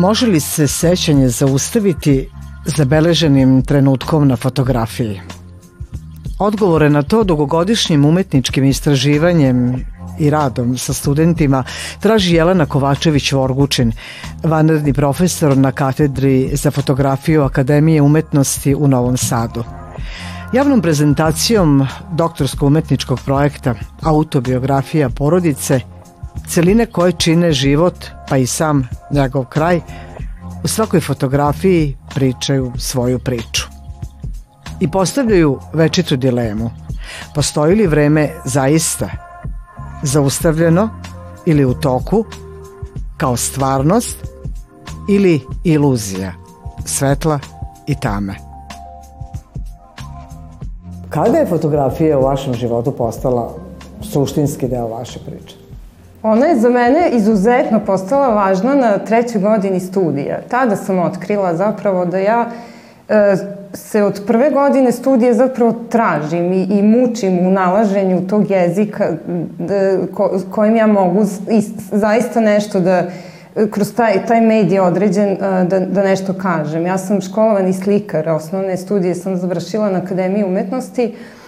Može li se sećanje zaustaviti zabeleženim trenutkom na fotografiji? Odgovore na to dugogodišnjim umetničkim istraživanjem i radom sa studentima traži Jelena Kovačević-Vorgučin, vanredni profesor na katedri za fotografiju Akademije umetnosti u Novom Sadu. Javnom prezentacijom doktorsko-umetničkog projekta Autobiografija porodice, celine koje čine život, pa i sam njegov kraj, u svakoj fotografiji pričaju svoju priču. I postavljaju večitu dilemu. Postoji li vreme zaista zaustavljeno ili u toku kao stvarnost ili iluzija svetla i tame. Kada je fotografija u vašem životu postala suštinski deo vaše priče? Ona je za mene izuzetno postala važna na trećoj godini studija. Tada sam otkrila zapravo da ja e, se od prve godine studije zapravo tražim i, i mučim u nalaženju tog jezika da, ko, kojim ja mogu i, zaista nešto da kroz taj, taj medij određen da, da nešto kažem. Ja sam školovani slikar, osnovne studije sam završila na Akademiji umetnosti e,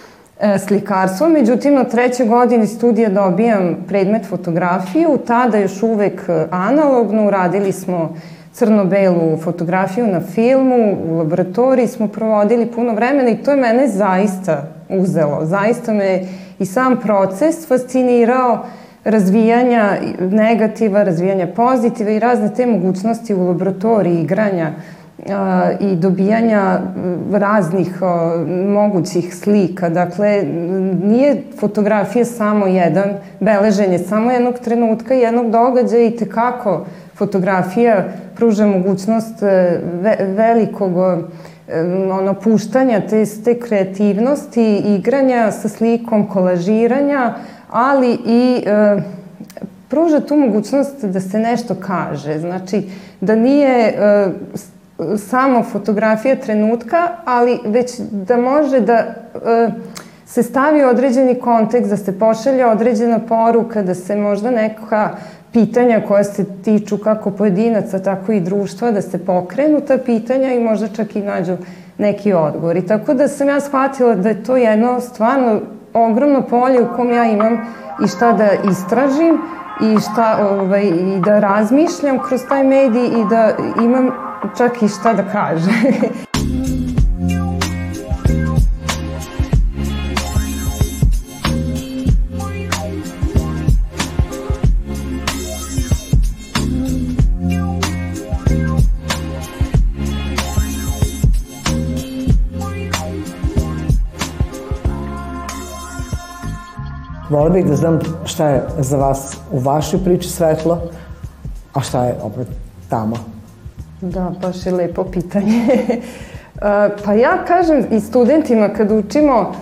slikarstvo, međutim na trećoj godini studija dobijam predmet fotografiju, tada još uvek analogno, uradili smo crno-belu fotografiju na filmu, u laboratoriji smo provodili puno vremena i to je mene zaista uzelo. Zaista me i sam proces fascinirao razvijanja negativa, razvijanja pozitiva i razne te mogućnosti u laboratoriji igranja a, i dobijanja raznih mogućih slika. Dakle, nije fotografija samo jedan, beleženje samo jednog trenutka, jednog događaja i tekako fotografija pruža mogućnost e, ve, velikog ono, puštanja te, te kreativnosti, igranja sa slikom, kolažiranja, ali i e, pruža tu mogućnost da se nešto kaže. Znači, da nije e, samo fotografija trenutka, ali već da može da e, se stavi određeni kontekst, da se pošalja određena poruka, da se možda neka pitanja koja se tiču kako pojedinaca, tako i društva, da se pokrenu ta pitanja i možda čak i nađu neki odgovor. I tako da sam ja shvatila da je to jedno stvarno ogromno polje u kom ja imam i šta da istražim i šta ovaj, i da razmišljam kroz taj medij i da imam čak i šta da kažem. Vola bih da znam šta je za vas u vašoj priči svetlo, a šta je opet tamo. Da, baš je lepo pitanje. pa ja kažem i studentima kad učimo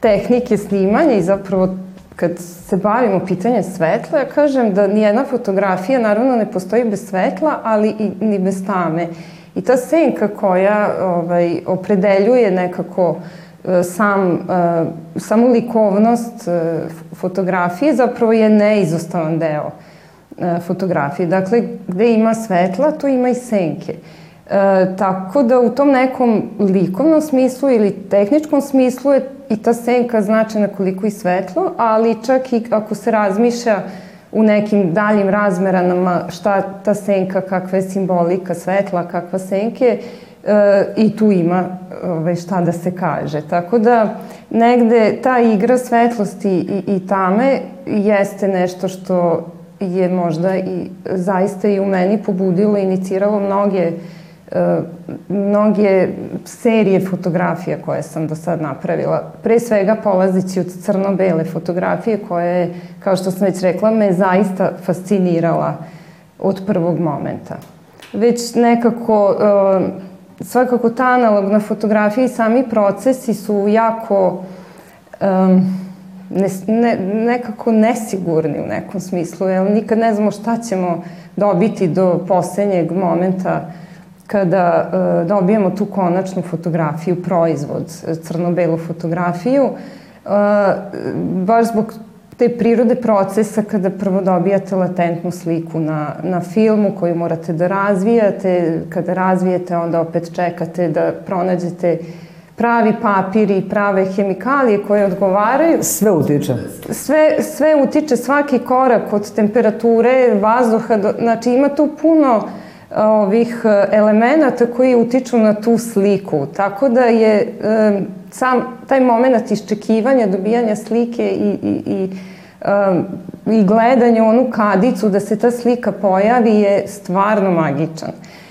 tehnike snimanja i zapravo kad se bavimo pitanjem svetla, ja kažem da nijedna fotografija naravno ne postoji bez svetla, ali i ni bez tame. I ta senka koja ovaj, opredeljuje nekako uh, E, sam, e, samu likovnost e, fotografije zapravo je neizostavan deo fotografije. Dakle, gde ima svetla, tu ima i senke. E, tako da u tom nekom likovnom smislu ili tehničkom smislu je i ta senka značajna koliko i svetlo, ali čak i ako se razmišlja u nekim daljim razmeranama šta ta senka, kakva je simbolika svetla, kakva senke, e, i tu ima ovaj, šta da se kaže. Tako da negde ta igra svetlosti i, i tame jeste nešto što je možda i zaista i u meni pobudilo, iniciralo mnoge e, mnoge serije fotografija koje sam do sad napravila. Pre svega polazići od crno-bele fotografije koja je, kao što sam već rekla, me zaista fascinirala od prvog momenta. Već nekako uh, svakako ta analogna fotografija i sami procesi su jako um, ne, ne, nekako nesigurni u nekom smislu, jer nikad ne znamo šta ćemo dobiti do poslednjeg momenta kada uh, dobijemo tu konačnu fotografiju, proizvod, crno-belu fotografiju, uh, baš zbog te prirode procesa kada prvo dobijate latentnu sliku na, na filmu koju morate da razvijate, kada razvijete onda opet čekate da pronađete pravi papir i prave hemikalije koje odgovaraju. Sve utiče. Sve, sve utiče, svaki korak od temperature, vazduha, do, znači ima tu puno ovih elemenata koji utiču na tu sliku. Tako da je um, sam taj moment iščekivanja, dobijanja slike i, i, i um, i gledanje onu kadicu da se ta slika pojavi je stvarno magičan. Uh,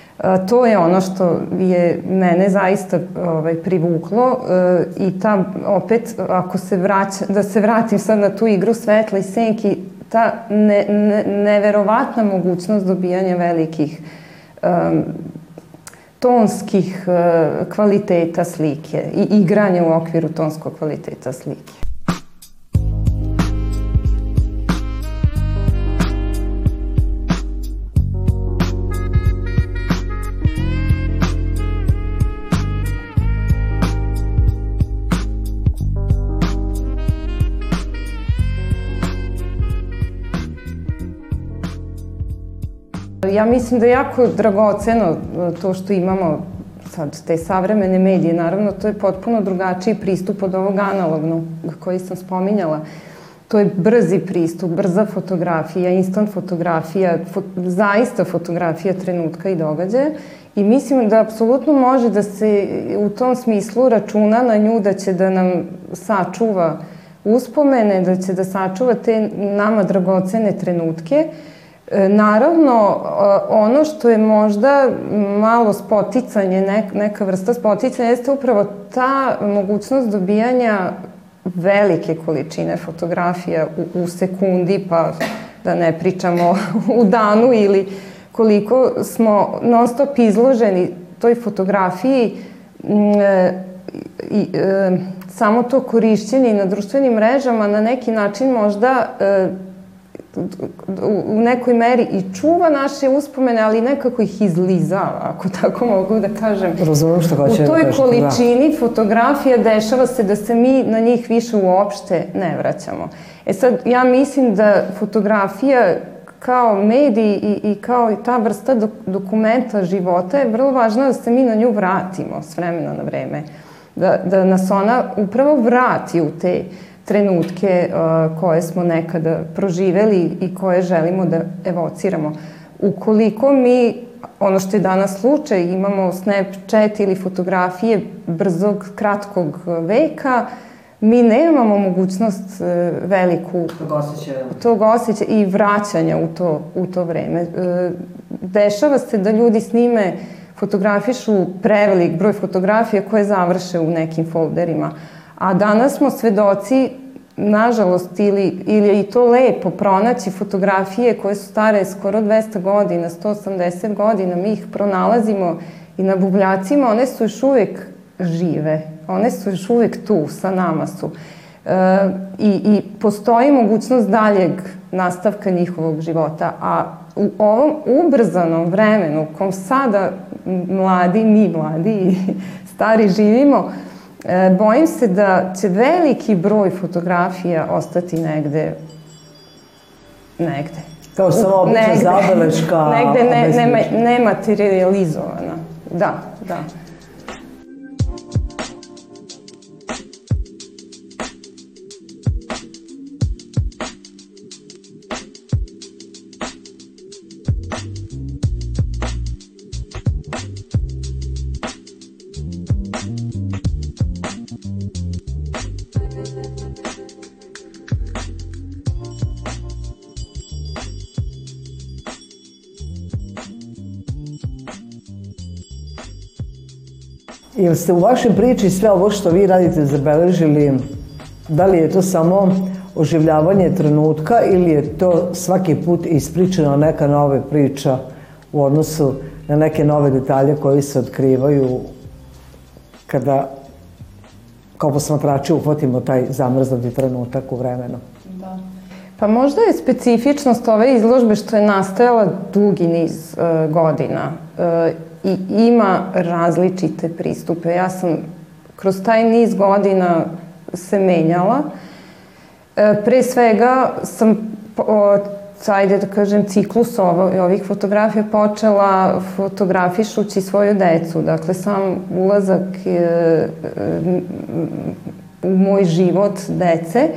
to je ono što je mene zaista ovaj, privuklo uh, i ta, opet, ako se vraća, da se vratim sad na tu igru svetla i senki, ta ne, ne, neverovatna mogućnost dobijanja velikih um, tonskih uh, kvaliteta slike i igranje u okviru tonskog kvaliteta slike. Ja mislim da je jako dragoceno e, to što imamo sad te savremene medije. Naravno, to je potpuno drugačiji pristup od ovog analognog koji sam spominjala. To je brzi pristup, brza fotografija, instant fotografija, fo, zaista fotografija trenutka i događaja. I mislim da apsolutno može da se u tom smislu računa na nju da će da nam sačuva uspomene, da će da sačuva te nama dragocene trenutke. E, naravno, ono što je možda malo spoticanje, neka vrsta spoticanja, jeste upravo ta mogućnost dobijanja velike količine fotografija u, sekundi, pa da ne pričamo u danu ili koliko smo non stop izloženi toj fotografiji e, i e, samo to korišćenje na društvenim mrežama na neki način možda e, u nekoj meri i čuva naše uspomene, ali nekako ih izlizava, ako tako mogu da kažem. Razumem što hoće U toj da količini da. fotografija dešava se da se mi na njih više uopšte ne vraćamo. E sad, ja mislim da fotografija kao medij i, i kao i ta vrsta dok, dokumenta života je vrlo važno da se mi na nju vratimo s vremena na vreme. Da, da nas ona upravo vrati u te uh, trenutke uh, koje smo nekada proživeli i koje želimo da evociramo. Ukoliko mi, ono što je danas slučaj, imamo Snapchat ili fotografije brzog, kratkog veka, mi nemamo mogućnost uh, veliku tog osjećaja. tog osjećaja i vraćanja u to, u to vreme. Uh, dešava se da ljudi snime fotografišu prevelik broj fotografija koje završe u nekim folderima. A danas smo svedoci nažalost, ili, ili je i to lepo pronaći fotografije koje su stare skoro 200 godina, 180 godina, mi ih pronalazimo i na bubljacima, one su još uvek žive, one su još uvek tu, sa nama su. E, i, I postoji mogućnost daljeg nastavka njihovog života, a u ovom ubrzanom vremenu kom sada mladi, mi mladi i stari živimo, bojim se da će veliki broj fotografija ostati negde negde. Kao samo obična zabeleška. Negde ne, ne, nematerializovana. Da, da. Jel ste u vašoj priči sve ovo što vi radite zabeležili, da li je to samo oživljavanje trenutka ili je to svaki put ispričana neka nova priča u odnosu na neke nove detalje koji se otkrivaju kada kao posmatrači uhvatimo taj zamrznuti trenutak u vremenu? Da. Pa možda je specifičnost ove izložbe što je nastajala dugi niz uh, godina. Uh, i ima različite pristupe. Ja sam kroz taj niz godina se menjala. E, pre svega sam ajde da kažem, ciklus ovo, ovih fotografija počela fotografišući svoju decu. Dakle, sam ulazak e, e, u moj život dece,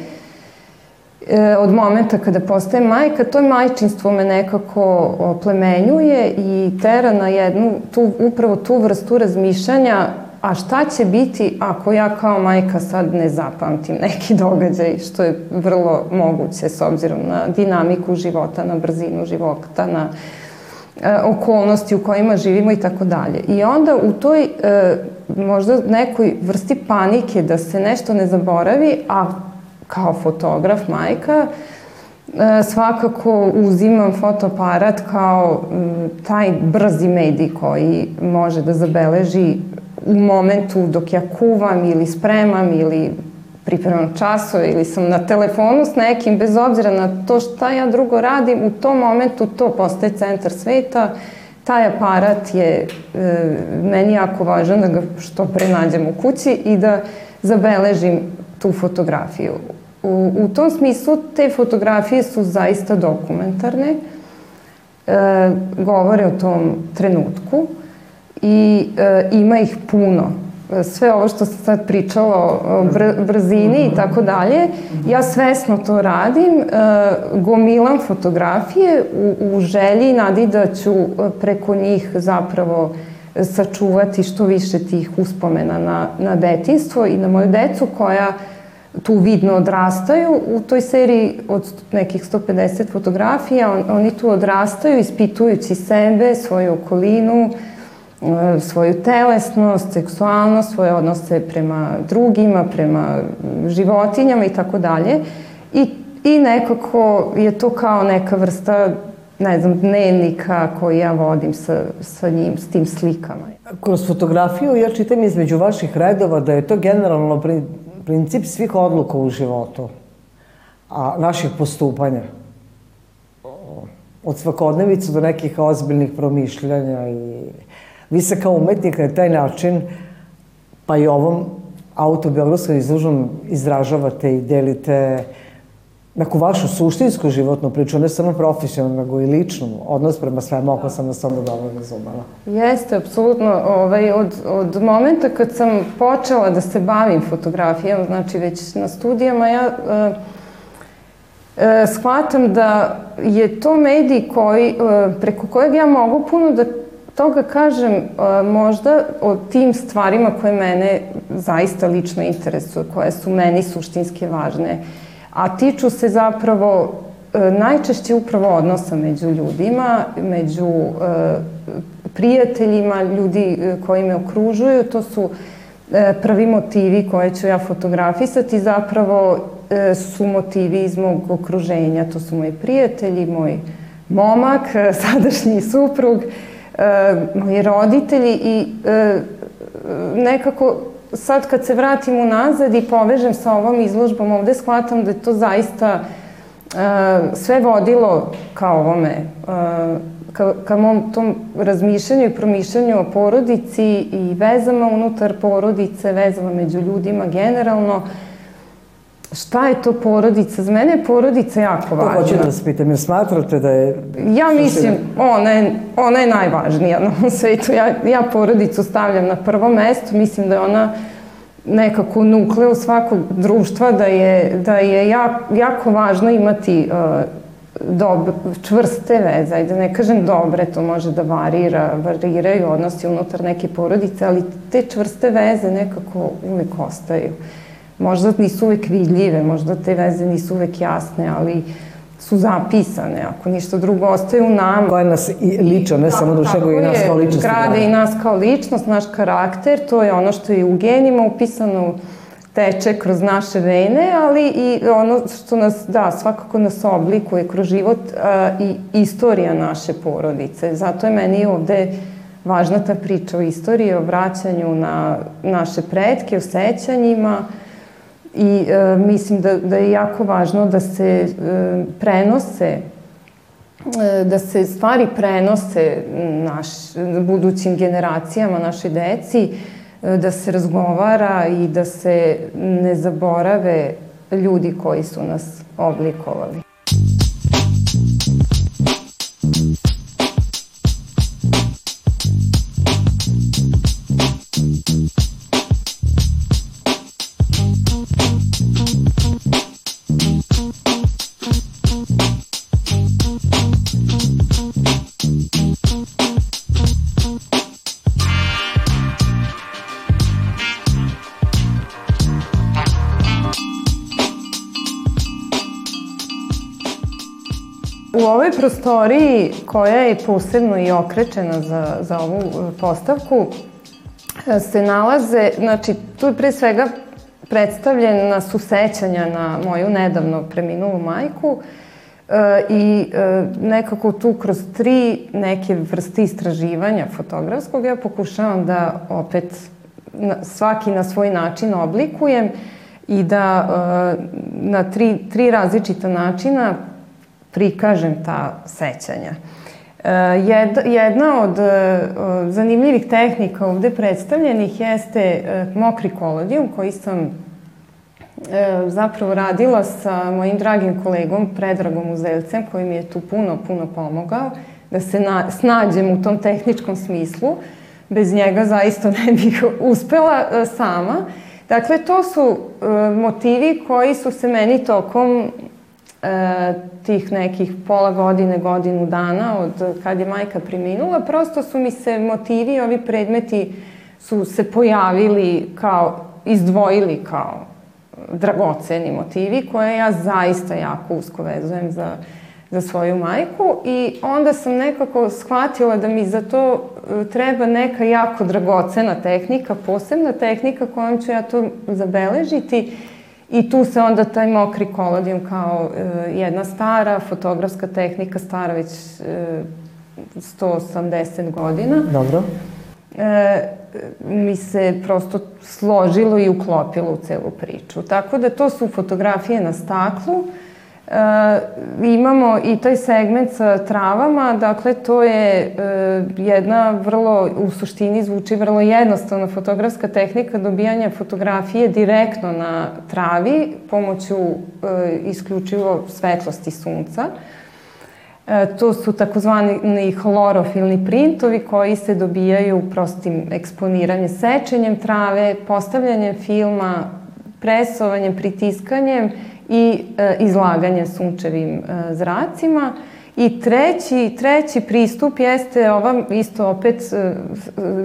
od momenta kada postaje majka, to majčinstvo me nekako oplemenjuje i tera na jednu, tu, upravo tu vrstu razmišljanja a šta će biti ako ja kao majka sad ne zapamtim neki događaj, što je vrlo moguće s obzirom na dinamiku života, na brzinu života, na e, okolnosti u kojima živimo i tako dalje. I onda u toj e, možda nekoj vrsti panike da se nešto ne zaboravi, a kao fotograf majka, e, svakako uzimam fotoaparat kao taj brzi medij koji može da zabeleži u momentu dok ja kuvam ili spremam ili pripremam časove ili sam na telefonu s nekim, bez obzira na to šta ja drugo radim, u tom momentu to postaje centar sveta, taj aparat je e, meni jako važan da ga što pre nađem u kući i da zabeležim tu fotografiju. U, u tom smislu te fotografije su zaista dokumentarne, e, govore o tom trenutku, i e, ima ih puno. Sve ovo što sam sad pričala o br brzini i tako dalje, ja svesno to radim, e, gomilam fotografije u, u želji i nadi da ću e, preko njih zapravo sačuvati što više tih uspomena na, na detinstvo i na moju decu koja tu vidno odrastaju. U toj seriji od nekih 150 fotografija on, oni tu odrastaju ispitujući sebe, svoju okolinu, E, svoju telesnost, seksualnost, svoje odnose prema drugima, prema životinjama i tako dalje. I, I nekako je to kao neka vrsta ne znam, dnevnika koji ja vodim sa, sa njim, s tim slikama. Kroz fotografiju ja čitam između vaših redova da je to generalno princip svih odluka u životu, a naših postupanja. Od svakodnevicu do nekih ozbiljnih promišljanja i Vi se kao umetnik na taj način, pa i ovom autobiografskom izložnom izražavate i delite neku vašu suštinsku životnu priču, ne samo profesionalno, nego i ličnu, odnos prema svemu, ako sam nas onda dobro razumela. Jeste, apsolutno. Ovaj, od, od momenta kad sam počela da se bavim fotografijom, znači već na studijama, ja uh, uh, shvatam da je to medij koji, uh, preko kojeg ja mogu puno da toga kažem e, možda o tim stvarima koje mene zaista lično interesuju, koje su meni suštinske važne, a tiču se zapravo e, najčešće upravo odnosa među ljudima, među e, prijateljima, ljudi koji me okružuju, to su prvi motivi koje ću ja fotografisati. Zapravo su motivi iz mog okruženja, to su moji prijatelji, moj momak, sadašnji suprug, e, moji roditelji i e, nekako sad kad se vratim unazad i povežem sa ovom izložbom ovde, shvatam da je to zaista e, sve vodilo ka ovome, e, ka, ka mom tom razmišljanju i promišljanju o porodici i vezama unutar porodice, vezama među ljudima generalno, Šta je to porodica? Za mene je porodica jako važna. To hoću da vas pitam, jer smatrate da je... Ja mislim, ona je, ona je najvažnija na ovom svetu. Ja, ja porodicu stavljam na prvo mesto, mislim da je ona nekako nukleu svakog društva, da je, da je jako, jako važno imati uh, dob, čvrste veze, ajde ne kažem dobre, to može da varira, variraju odnosi unutar neke porodice, ali te čvrste veze nekako uvek ostaju. Uh, možda nisu uvek vidljive, možda te veze nisu uvek jasne, ali su zapisane, ako ništa drugo ostaje u nama. Koja nas i lično, ne samo duša, nego i nas kao ličnost. Grade i nas kao ličnost, naš karakter, to je ono što je u genima upisano teče kroz naše vene, ali i ono što nas, da, svakako nas oblikuje kroz život a, i istorija naše porodice. Zato je meni ovde važna ta priča o istoriji, o vraćanju na naše pretke, o sećanjima, i e, mislim da, da je jako važno da se e, prenose e, da se stvari prenose naš, budućim generacijama, našoj deci, e, da se razgovara i da se ne zaborave ljudi koji su nas oblikovali. Prostoriji koja je posebno i okrečena za, za ovu e, postavku e, se nalaze, znači tu je pre svega predstavljena su sećanja na moju nedavno preminulu majku e, i e, nekako tu kroz tri neke vrste istraživanja fotografskog ja pokušavam da opet na, svaki na svoj način oblikujem i da e, na tri, tri različita načina prikažem ta sećanja. E, jedna od e, zanimljivih tehnika ovde predstavljenih jeste e, mokri kolodijum koji sam zapravo radila sa mojim dragim kolegom Predragom Uzelcem koji mi je tu puno, puno pomogao da se na, snađem u tom tehničkom smislu. Bez njega zaista ne bih uspela sama. Dakle, to su motivi koji su se meni tokom e, tih nekih pola godine, godinu dana od kad je majka preminula, prosto su mi se motivi, ovi predmeti su se pojavili kao, izdvojili kao dragoceni motivi koje ja zaista jako usko vezujem za, za svoju majku i onda sam nekako shvatila da mi za to e, treba neka jako dragocena tehnika, posebna tehnika kojom ću ja to zabeležiti I tu se onda taj mokri kolodijum kao e, jedna stara fotografska tehnika, stara već e, 180 godina. Dobro. E, mi se prosto složilo i uklopilo u celu priču. Tako da to su fotografije na staklu, E, imamo i taj segment sa travama, dakle to je e, jedna vrlo, u suštini zvuči vrlo jednostavna fotografska tehnika dobijanja fotografije direktno na travi pomoću e, isključivo svetlosti sunca. E, to su takozvani hlorofilni printovi koji se dobijaju prostim eksponiranjem, sečenjem trave, postavljanjem filma, presovanjem, pritiskanjem i e, izlaganje sunčevim e, zracima. I treći, treći pristup jeste ova isto opet e,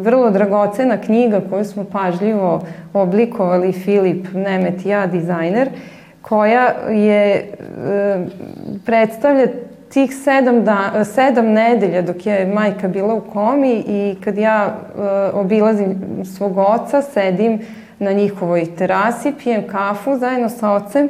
vrlo dragocena knjiga koju smo pažljivo oblikovali Filip Nemet ja, dizajner, koja je e, predstavlja tih sedam, da, sedam nedelja dok je majka bila u komi i kad ja e, obilazim svog oca, sedim na njihovoj terasi, pijem kafu zajedno sa ocem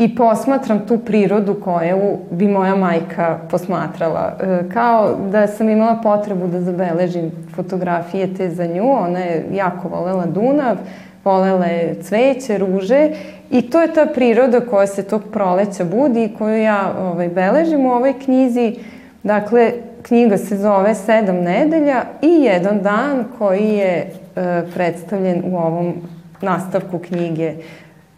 i posmatram tu prirodu koju bi moja majka posmatrala. E, kao da sam imala potrebu da zabeležim fotografije te za nju, ona je jako volela Dunav, volela je cveće, ruže i to je ta priroda koja se tog proleća budi i koju ja ovaj, beležim u ovoj knjizi. Dakle, knjiga se zove Sedam nedelja i jedan dan koji je e, predstavljen u ovom nastavku knjige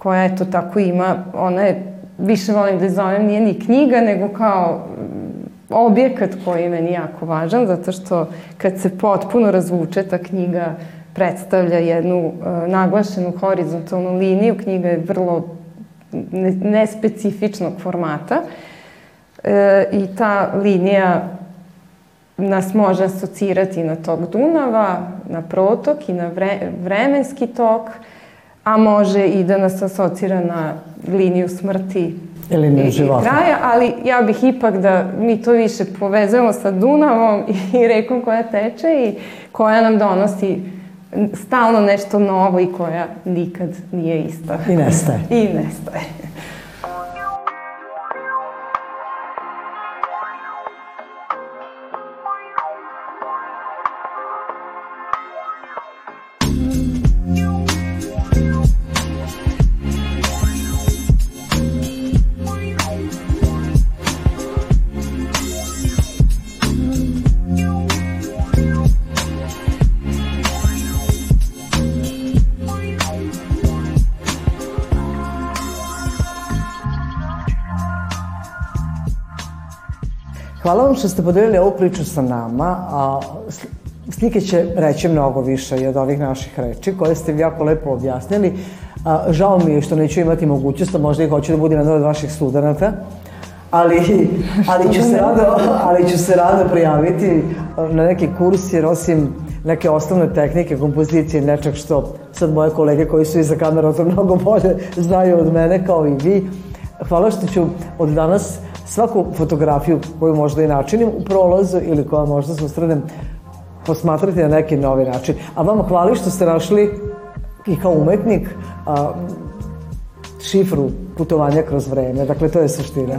koja eto tako ima, ona je, više volim da zovem, nije ni knjiga, nego kao objekat koji je meni jako važan, zato što kad se potpuno razvuče ta knjiga predstavlja jednu uh, naglašenu horizontalnu liniju, knjiga je vrlo nespecifičnog formata e, i ta linija nas može asocirati na tok Dunava, na protok i na vre, vremenski tok, a može i da nas asocira na liniju smrti ili liniju života. kraja, ali ja bih ipak da mi to više povezujemo sa Dunavom i rekom koja teče i koja nam donosi stalno nešto novo i koja nikad nije ista. I nestaje. I nestaje. Hvala vam što ste podelili ovu priču sa nama, a slike će reći mnogo više i od ovih naših reči koje ste jako lepo objasnili. A, žao mi je što neću imati mogućnost, možda i hoću da budem jedan od vaših studenta, ali, ali, ću se rado, ali ću se rado prijaviti na neki kurs jer osim neke osnovne tehnike kompozicije, nečak što sad moje kolege koji su iza kamera to mnogo bolje znaju od mene kao i vi. Hvala što ću od danas svaku fotografiju koju možda i načinim u prolazu ili koja možda susredem posmatrati na neki novi način. A vama hvali što ste našli i kao umetnik a, šifru putovanja kroz vreme. Dakle, to je suština.